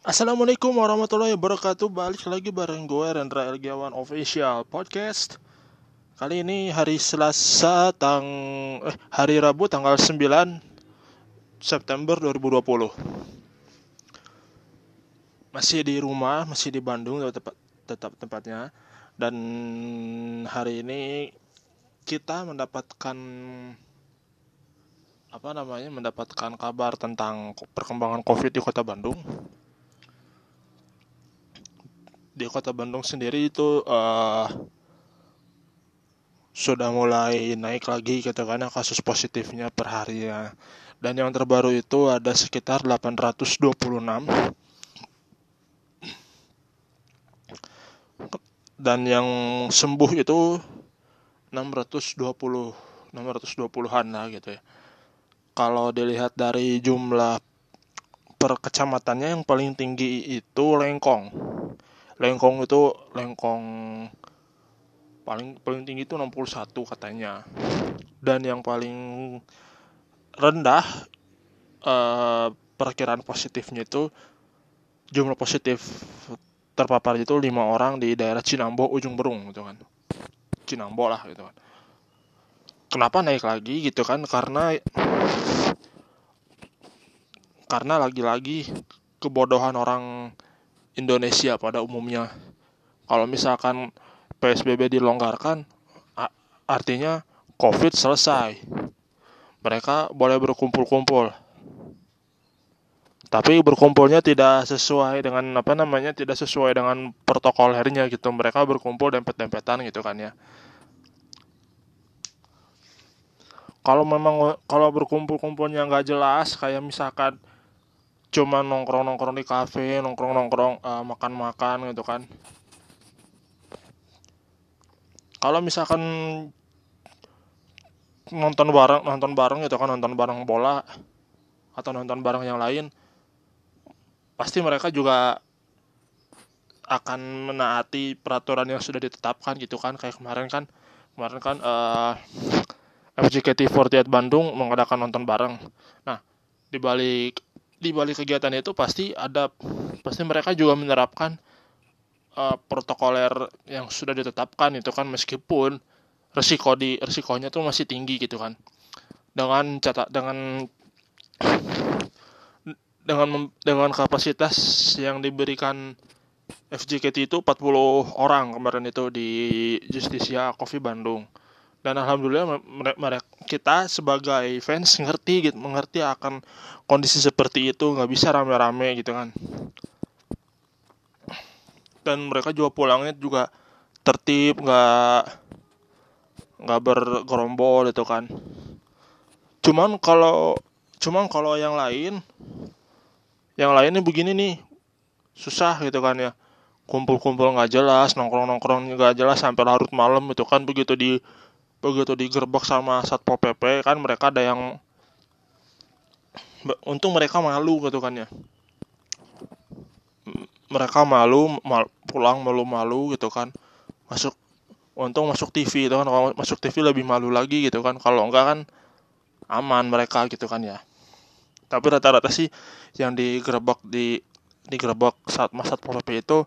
Assalamualaikum warahmatullahi wabarakatuh. Balik lagi bareng gue Rendra Elgiawan Official Podcast. Kali ini hari Selasa tang eh, Hari Rabu tanggal 9 September 2020 Masih di rumah, masih di Bandung tetap, tetap tempatnya Dan hari ini kita mendapatkan apa namanya mendapatkan kabar tentang perkembangan COVID di Kota Bandung di kota Bandung sendiri itu uh, sudah mulai naik lagi gitu karena kasus positifnya per hari ya. Dan yang terbaru itu ada sekitar 826 dan yang sembuh itu 620 620-an lah gitu ya. Kalau dilihat dari jumlah per kecamatannya yang paling tinggi itu Lengkong lengkong itu lengkong paling paling tinggi itu 61 katanya. Dan yang paling rendah uh, perkiraan positifnya itu jumlah positif terpapar itu lima orang di daerah Cinambo ujung Berung gitu kan. Cinambo lah gitu kan. Kenapa naik lagi gitu kan? Karena karena lagi-lagi kebodohan orang Indonesia pada umumnya. Kalau misalkan PSBB dilonggarkan, artinya COVID selesai. Mereka boleh berkumpul-kumpul. Tapi berkumpulnya tidak sesuai dengan apa namanya, tidak sesuai dengan protokolernya gitu. Mereka berkumpul dempet-dempetan gitu kan ya. Kalau memang kalau berkumpul-kumpulnya nggak jelas, kayak misalkan cuma nongkrong nongkrong di kafe nongkrong nongkrong uh, makan makan gitu kan. Kalau misalkan nonton bareng nonton bareng gitu kan nonton bareng bola atau nonton bareng yang lain pasti mereka juga akan menaati peraturan yang sudah ditetapkan gitu kan. Kayak kemarin kan kemarin kan uh, FJKT48 Bandung mengadakan nonton bareng. Nah di balik di balik kegiatan itu pasti ada pasti mereka juga menerapkan uh, protokoler yang sudah ditetapkan itu kan meskipun resiko di resikonya tuh masih tinggi gitu kan. Dengan catat dengan dengan dengan kapasitas yang diberikan FJKT itu 40 orang kemarin itu di Justisia Coffee Bandung dan alhamdulillah mereka kita sebagai fans ngerti gitu mengerti akan kondisi seperti itu nggak bisa rame-rame gitu kan. Dan mereka juga pulangnya juga tertib nggak nggak bergerombol itu kan. Cuman kalau cuman kalau yang lain yang lainnya begini nih susah gitu kan ya. Kumpul-kumpul nggak jelas nongkrong-nongkrong nggak jelas sampai larut malam itu kan begitu di begitu digerebek sama satpol pp kan mereka ada yang untung mereka malu gitu kan ya. Mereka malu mal, pulang malu-malu gitu kan. Masuk untung masuk TV itu kan. Kalau masuk TV lebih malu lagi gitu kan. Kalau enggak kan aman mereka gitu kan ya. Tapi rata-rata sih yang digerebek di digerebek saat masa satpol pp itu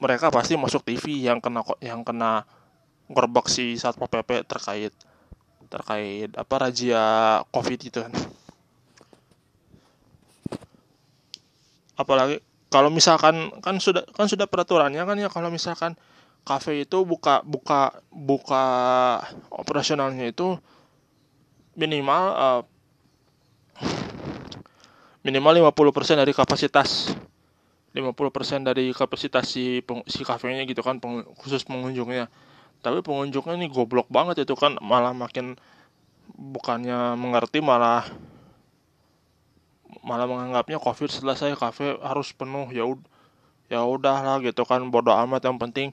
mereka pasti masuk TV yang kena yang kena ngerebak si satpol pp terkait terkait apa razia covid itu kan. Apalagi kalau misalkan kan sudah kan sudah peraturannya kan ya kalau misalkan kafe itu buka buka buka operasionalnya itu minimal uh, minimal 50% dari kapasitas 50% dari kapasitas si si kafenya gitu kan peng, khusus pengunjungnya tapi pengunjungnya ini goblok banget itu kan malah makin bukannya mengerti malah malah menganggapnya covid selesai kafe harus penuh. Ya ya udahlah gitu kan bodoh amat. Yang penting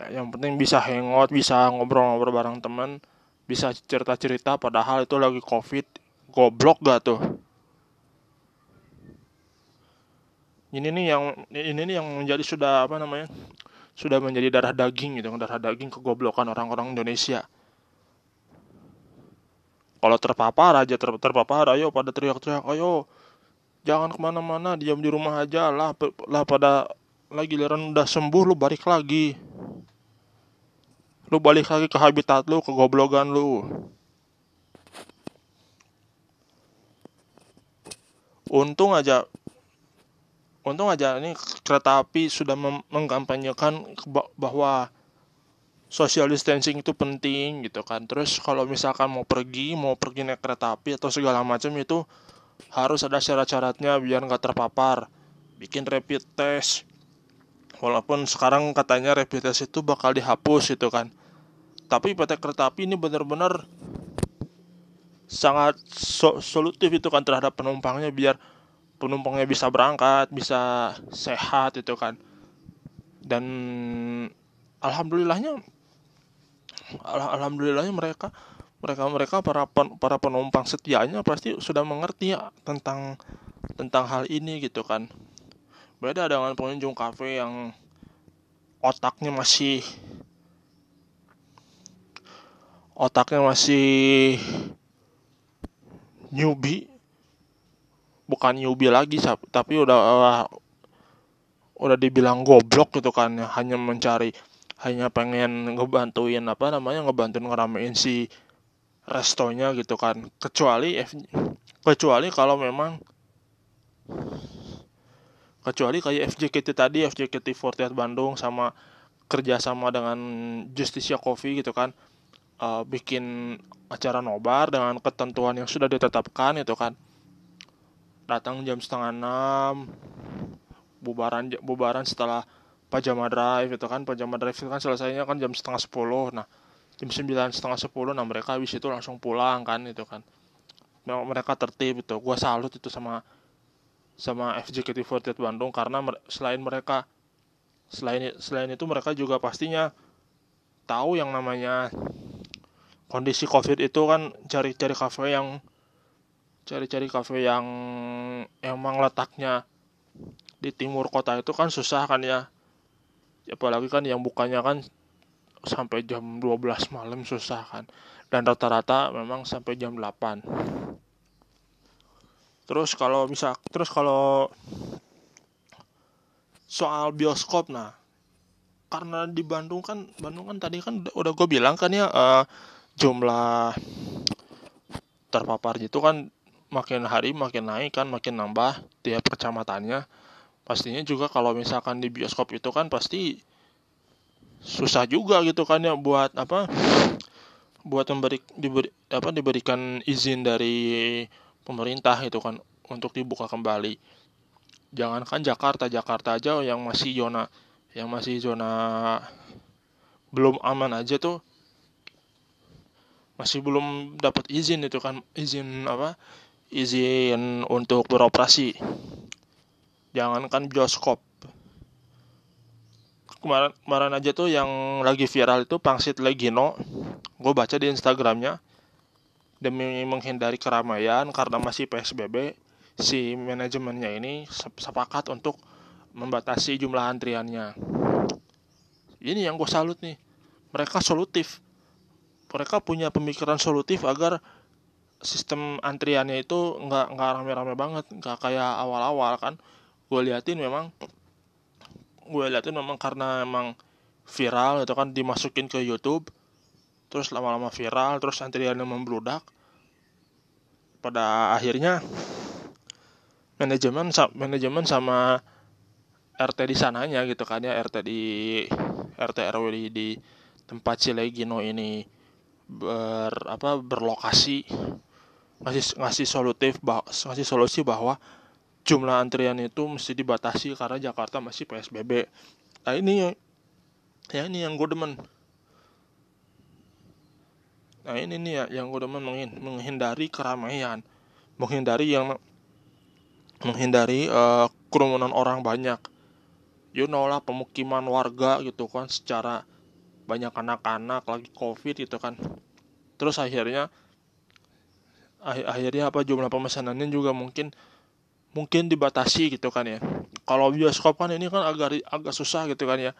ya, yang penting bisa hangout bisa ngobrol-ngobrol bareng teman bisa cerita-cerita. Padahal itu lagi covid goblok gak tuh? Ini nih yang ini nih yang menjadi sudah apa namanya sudah menjadi darah daging gitu darah daging kegoblokan orang-orang Indonesia. Kalau terpapar aja ter, terpapar ayo pada teriak-teriak ayo jangan ke mana-mana diam di rumah aja lah lah pada lagi giliran udah sembuh lu balik lagi. Lu balik lagi ke habitat lu ke goblogan lu. Untung aja untung aja ini kereta api sudah mengkampanyekan bahwa social distancing itu penting gitu kan. Terus kalau misalkan mau pergi mau pergi naik kereta api atau segala macam itu harus ada syarat-syaratnya biar nggak terpapar. Bikin rapid test. Walaupun sekarang katanya rapid test itu bakal dihapus gitu kan. Tapi PT Kereta Api ini benar-benar sangat so solutif itu kan terhadap penumpangnya biar penumpangnya bisa berangkat bisa sehat itu kan. Dan alhamdulillahnya alhamdulillahnya mereka mereka mereka para pen, para penumpang setianya pasti sudah mengerti ya tentang tentang hal ini gitu kan. Beda dengan pengunjung kafe yang otaknya masih otaknya masih newbie bukan newbie lagi tapi udah uh, udah dibilang goblok gitu kan hanya mencari hanya pengen ngebantuin apa namanya ngebantuin ngeramein si restonya gitu kan. Kecuali F, kecuali kalau memang kecuali kayak FJKT tadi FJKT48 Bandung sama kerjasama dengan Justicia Coffee gitu kan uh, bikin acara nobar dengan ketentuan yang sudah ditetapkan itu kan datang jam setengah enam bubaran bubaran setelah pajama drive itu kan pajama drive itu kan selesainya kan jam setengah sepuluh. Nah jam sembilan setengah sepuluh nah mereka habis itu langsung pulang kan itu kan. Mereka tertib itu. Gua salut itu sama sama FJKT48 Bandung karena selain mereka selain selain itu mereka juga pastinya tahu yang namanya kondisi covid itu kan cari-cari kafe yang cari-cari kafe yang emang letaknya di timur kota itu kan susah kan ya. Apalagi kan yang bukanya kan sampai jam 12 malam susah kan. Dan rata-rata memang sampai jam 8 terus kalau bisa terus kalau soal bioskop nah karena di Bandung kan Bandung kan tadi kan udah gue bilang kan ya uh, jumlah terpapar itu kan makin hari makin naik kan makin nambah tiap kecamatannya pastinya juga kalau misalkan di bioskop itu kan pasti susah juga gitu kan ya buat apa buat memberi diberi apa diberikan izin dari pemerintah itu kan untuk dibuka kembali. Jangankan Jakarta, Jakarta aja yang masih zona yang masih zona belum aman aja tuh masih belum dapat izin itu kan izin apa izin untuk beroperasi. Jangankan bioskop. Kemarin kemarin aja tuh yang lagi viral itu pangsit Legino. Gue baca di Instagramnya. Demi menghindari keramaian karena masih PSBB si manajemennya ini sepakat untuk membatasi jumlah antriannya. Ini yang gue salut nih. Mereka solutif. Mereka punya pemikiran solutif agar sistem antriannya itu nggak nggak rame-rame banget nggak kayak awal-awal kan. Gue liatin memang gue liatin memang karena emang viral itu kan dimasukin ke YouTube terus lama-lama viral terus antriannya membludak. Pada akhirnya manajemen manajemen sama RT di sananya gitu kan ya RT di RT RW di, di tempat Cilegino ini ber apa berlokasi ngasih ngasih solutif bah, ngasih solusi bahwa jumlah antrian itu mesti dibatasi karena Jakarta masih PSBB. Nah ini ya ini yang gue demen Nah ini nih ya yang gue demen menghindari keramaian, menghindari yang menghindari uh, kerumunan orang banyak. You know lah pemukiman warga gitu kan secara banyak anak-anak lagi covid gitu kan. Terus akhirnya akhirnya apa jumlah pemesanannya juga mungkin mungkin dibatasi gitu kan ya. Kalau bioskop kan ini kan agak agak susah gitu kan ya.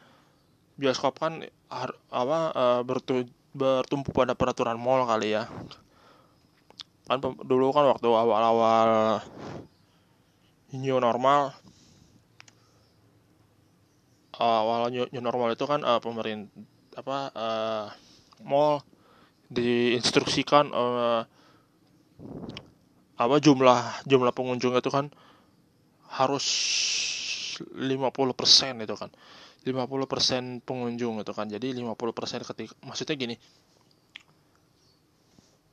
Bioskop kan apa uh, bertu, bertumpu pada peraturan mall kali ya kan dulu kan waktu awal-awal new normal awal new, new normal itu kan uh, pemerintah apa uh, mall diinstruksikan uh, apa jumlah jumlah pengunjung itu kan harus 50% itu kan. 50% pengunjung itu kan. Jadi 50% ketika maksudnya gini.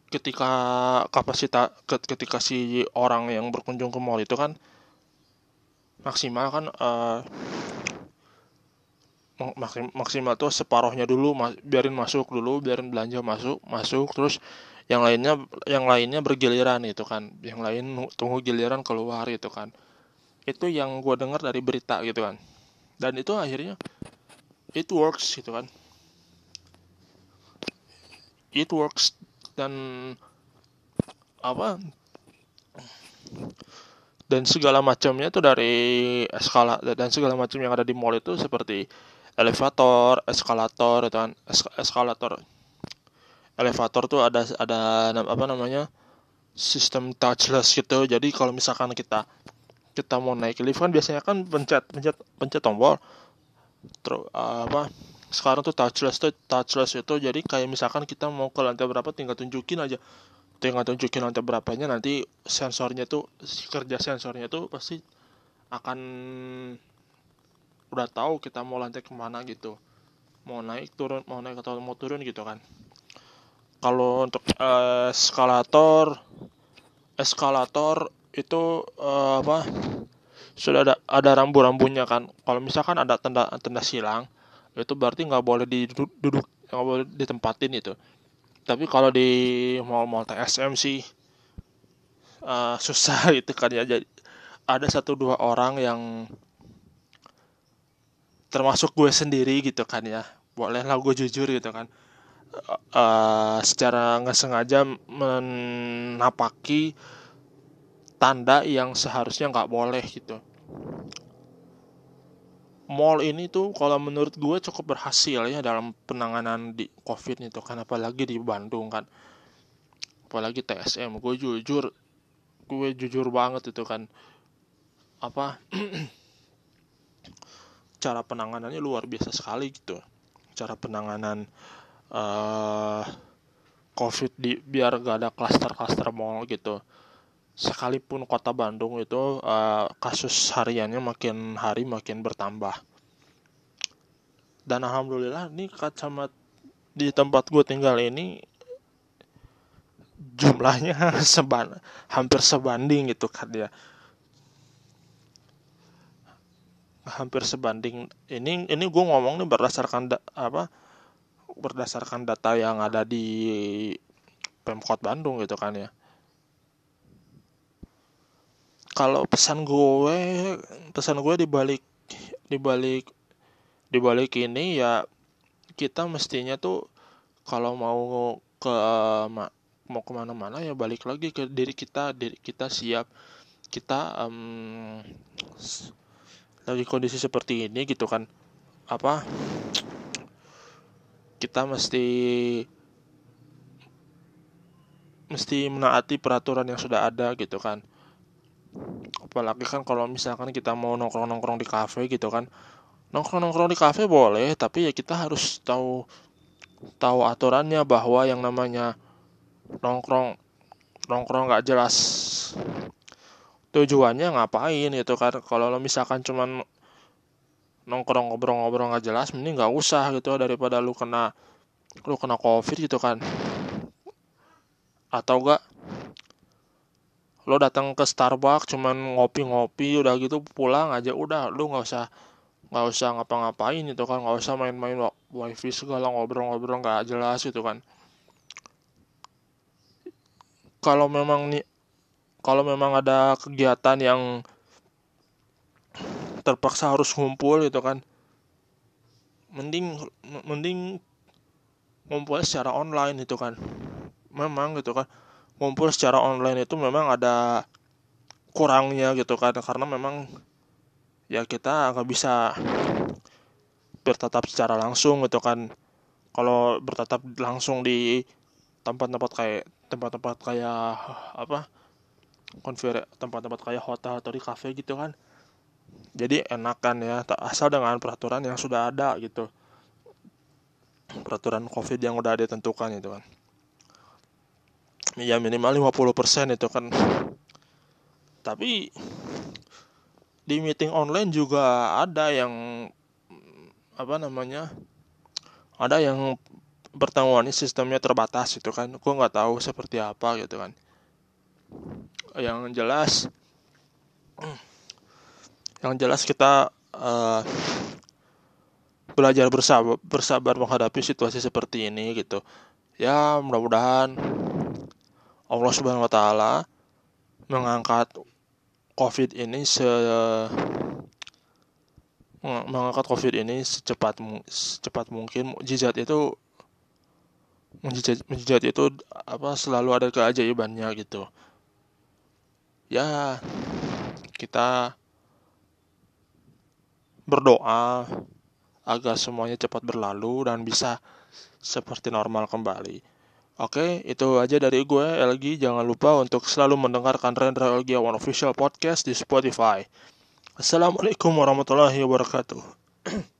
Ketika kapasitas ketika si orang yang berkunjung ke mall itu kan maksimal kan uh, maksimal tuh separohnya dulu biarin masuk dulu biarin belanja masuk masuk terus yang lainnya yang lainnya bergiliran itu kan. Yang lain tunggu giliran keluar itu kan. Itu yang gue dengar dari berita gitu kan. Dan itu akhirnya it works gitu kan. It works. Dan apa dan segala macamnya itu dari skala dan segala macam yang ada di mall itu seperti elevator, eskalator itu kan. Eskalator elevator tuh ada ada apa namanya sistem touchless gitu. Jadi kalau misalkan kita kita mau naik lift kan biasanya kan pencet pencet pencet tombol. Terus apa sekarang tuh touchless tuh touchless itu. Jadi kayak misalkan kita mau ke lantai berapa tinggal tunjukin aja. Tinggal tunjukin lantai berapanya nanti sensornya tuh kerja sensornya tuh pasti akan udah tahu kita mau lantai ke mana gitu. Mau naik turun mau naik atau mau turun gitu kan kalau untuk uh, eskalator eskalator itu uh, apa sudah ada ada rambu-rambunya kan. Kalau misalkan ada tanda tanda silang itu berarti nggak boleh duduk nggak boleh ditempatin itu. Tapi kalau di mall-mall TSM sih uh, susah itu kan ya. Jadi ada satu dua orang yang termasuk gue sendiri gitu kan ya. Bolehlah gue jujur gitu kan uh, secara nggak sengaja menapaki tanda yang seharusnya nggak boleh gitu. Mall ini tuh kalau menurut gue cukup berhasil ya dalam penanganan di covid itu kan apalagi di Bandung kan. Apalagi TSM gue jujur gue jujur banget itu kan. Apa cara penanganannya luar biasa sekali gitu. Cara penanganan uh, covid di biar gak ada klaster-klaster mall gitu. Sekalipun kota Bandung itu uh, kasus hariannya makin hari makin bertambah. Dan alhamdulillah ini kacamata di tempat gue tinggal ini jumlahnya seban hampir sebanding gitu kan ya hampir sebanding. Ini ini gue ngomong nih berdasarkan da, apa berdasarkan data yang ada di pemkot Bandung gitu kan ya. Kalau pesan gue pesan gue di balik di balik di balik ini ya kita mestinya tuh kalau mau ke mau ke mana-mana ya balik lagi ke diri kita diri kita siap. Kita um, lagi kondisi seperti ini gitu kan. Apa kita mesti mesti menaati peraturan yang sudah ada gitu kan. Apalagi kan kalau misalkan kita mau nongkrong nongkrong di kafe gitu kan. Nongkrong nongkrong di kafe boleh tapi ya kita harus tahu tahu aturannya bahwa yang namanya nongkrong nongkrong nggak jelas tujuannya ngapain gitu kan. Kalau lo misalkan cuman nongkrong ngobrol-ngobrol nggak jelas mending nggak usah gitu daripada lu kena lu kena covid gitu kan. Atau enggak lo datang ke Starbucks cuman ngopi-ngopi udah gitu pulang aja udah lu nggak usah nggak usah ngapa-ngapain itu kan nggak usah main-main wifi segala ngobrol-ngobrol nggak jelas itu kan. Kalau memang nih kalau memang ada kegiatan yang terpaksa harus ngumpul itu kan. Mending mending ngumpul secara online itu kan. Memang gitu kan ngumpul secara online itu memang ada kurangnya gitu kan. Karena memang ya kita nggak bisa bertatap secara langsung gitu kan. Kalau bertatap langsung di tempat-tempat kayak tempat-tempat kayak apa konfer tempat-tempat kayak hotel atau di cafe gitu kan jadi enak kan ya asal dengan peraturan yang sudah ada gitu. Peraturan covid yang udah ditentukan itu kan. Ya minimal 50% itu kan. Tapi di meeting online juga ada yang apa namanya ada yang pertemuan sistemnya terbatas itu kan. Gue nggak tahu seperti apa gitu kan. Yang jelas yang jelas kita uh, belajar bersabar bersabar menghadapi situasi seperti ini gitu. Ya mudah-mudahan Allah Subhanahu Wa Taala mengangkat COVID ini se mengangkat COVID ini secepat secepat mungkin. Mujizat itu mujizat, itu apa selalu ada keajaibannya gitu. Ya kita berdoa agar semuanya cepat berlalu dan bisa seperti normal kembali. Oke, itu aja dari gue, LG. Jangan lupa untuk selalu mendengarkan Rendra LG One Official Podcast di Spotify. Assalamualaikum warahmatullahi wabarakatuh.